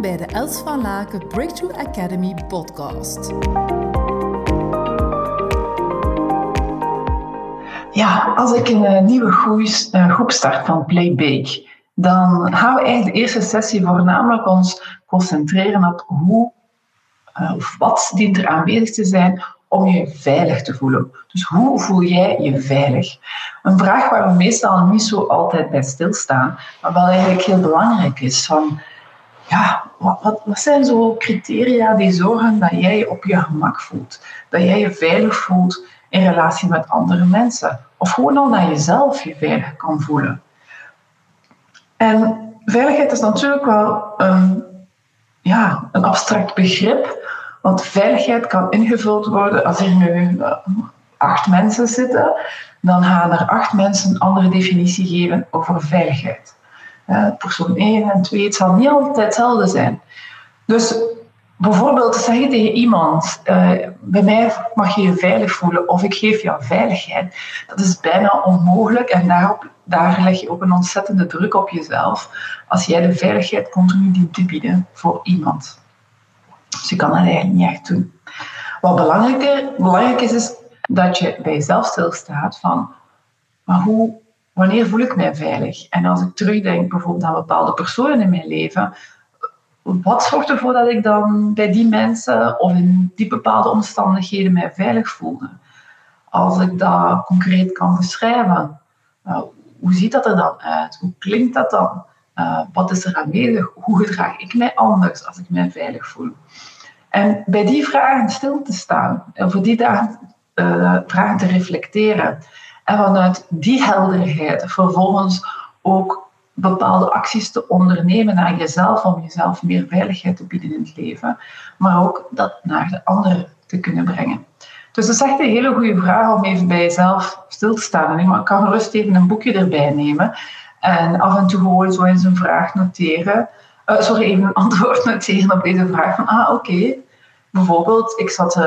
Bij de Els van Laken Breakthrough Academy podcast. Ja, als ik een eh, nieuwe groep start van Playbake, dan gaan we eigenlijk de eerste sessie voornamelijk ons concentreren op hoe uh, of wat dient er aanwezig te zijn om je veilig te voelen. Dus hoe voel jij je veilig? Een vraag waar we meestal niet zo altijd bij stilstaan, maar wel eigenlijk heel belangrijk is. Van, ja, wat, wat, wat zijn zo criteria die zorgen dat jij je op je gemak voelt? Dat jij je veilig voelt in relatie met andere mensen? Of gewoon al dat je zelf je veilig kan voelen? En veiligheid is natuurlijk wel een, ja, een abstract begrip, want veiligheid kan ingevuld worden als er nu eh, acht mensen zitten, dan gaan er acht mensen een andere definitie geven over veiligheid. Persoon 1 en 2, het zal niet altijd hetzelfde zijn. Dus bijvoorbeeld zeg je tegen iemand, uh, bij mij mag je je veilig voelen of ik geef jou veiligheid. Dat is bijna onmogelijk en daarop, daar leg je ook een ontzettende druk op jezelf als jij de veiligheid continu dient te bieden voor iemand. Dus je kan dat eigenlijk niet echt doen. Wat belangrijk is, is dat je bij jezelf stilstaat van, maar hoe, wanneer voel ik mij veilig? En als ik terugdenk bijvoorbeeld aan bepaalde personen in mijn leven, wat zorgt ervoor dat ik dan bij die mensen of in die bepaalde omstandigheden mij veilig voelde? Als ik dat concreet kan beschrijven, uh, hoe ziet dat er dan uit? Hoe klinkt dat dan? Uh, wat is er aanwezig? Hoe gedraag ik mij anders als ik mij veilig voel? En bij die vragen stil te staan, en voor die dagen, vragen te reflecteren. En vanuit die helderheid vervolgens ook bepaalde acties te ondernemen naar jezelf, om jezelf meer veiligheid te bieden in het leven, maar ook dat naar de anderen te kunnen brengen. Dus dat is echt een hele goede vraag om even bij jezelf stil te staan. Ik kan gerust even een boekje erbij nemen en af en toe gewoon zo eens een vraag noteren. Uh, sorry, even een antwoord noteren op deze vraag van, ah oké, bijvoorbeeld ik zat uh,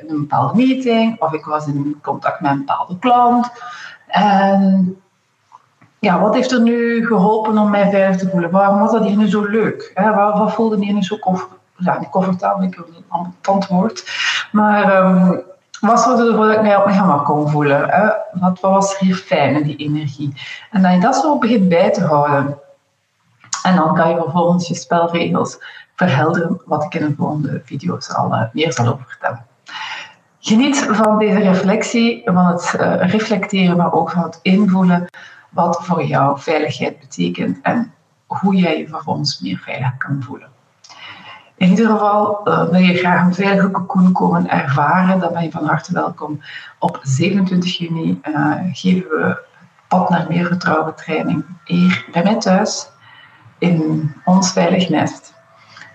in een bepaalde meeting of ik was in contact met een bepaalde klant en ja, wat heeft er nu geholpen om mij veilig te voelen? Waarom was dat hier nu zo leuk? Hè? Waar, wat voelde hier nu zo comfortabel? Ja, ik heb een antwoord. Maar um, wat zorgde ervoor dat ik mij op mijn gemak kon voelen? Hè? Wat, wat was er hier fijn in die energie? En dat je dat zo begint bij te houden. En dan kan je vervolgens je spelregels verhelderen, wat ik in de volgende video's al uh, meer zal over vertellen. Geniet van deze reflectie, van het uh, reflecteren, maar ook van het invoelen wat voor jou veiligheid betekent en hoe jij je vervolgens meer veilig kan voelen. In ieder geval uh, wil je graag een veilige cocoon komen ervaren, dan ben je van harte welkom. Op 27 juni geven we Pad naar meer vertrouwen training hier bij mij thuis ons veilig nest.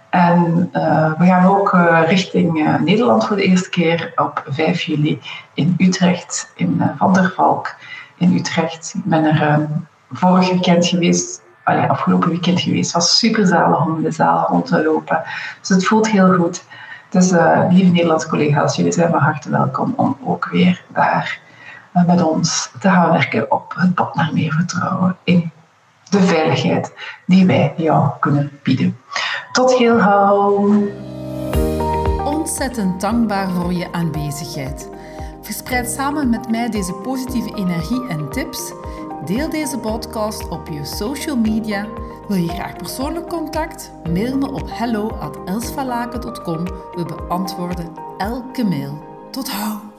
En uh, we gaan ook richting Nederland voor de eerste keer op 5 juli in Utrecht, in Van der Valk in Utrecht. Ik ben er uh, vorig weekend geweest, allee, afgelopen weekend geweest. Het was super zalig om de zaal rond te lopen. Dus het voelt heel goed. Dus lieve Nederlandse collega's, jullie zijn van harte welkom om ook weer daar met ons te gaan werken op het pad naar meer vertrouwen in de veiligheid die wij jou kunnen bieden. Tot heel gauw. Ontzettend dankbaar voor je aanwezigheid. Verspreid samen met mij deze positieve energie en tips. Deel deze podcast op je social media. Wil je graag persoonlijk contact? Mail me op hello@elsvalaken.com. We beantwoorden elke mail. Tot hou!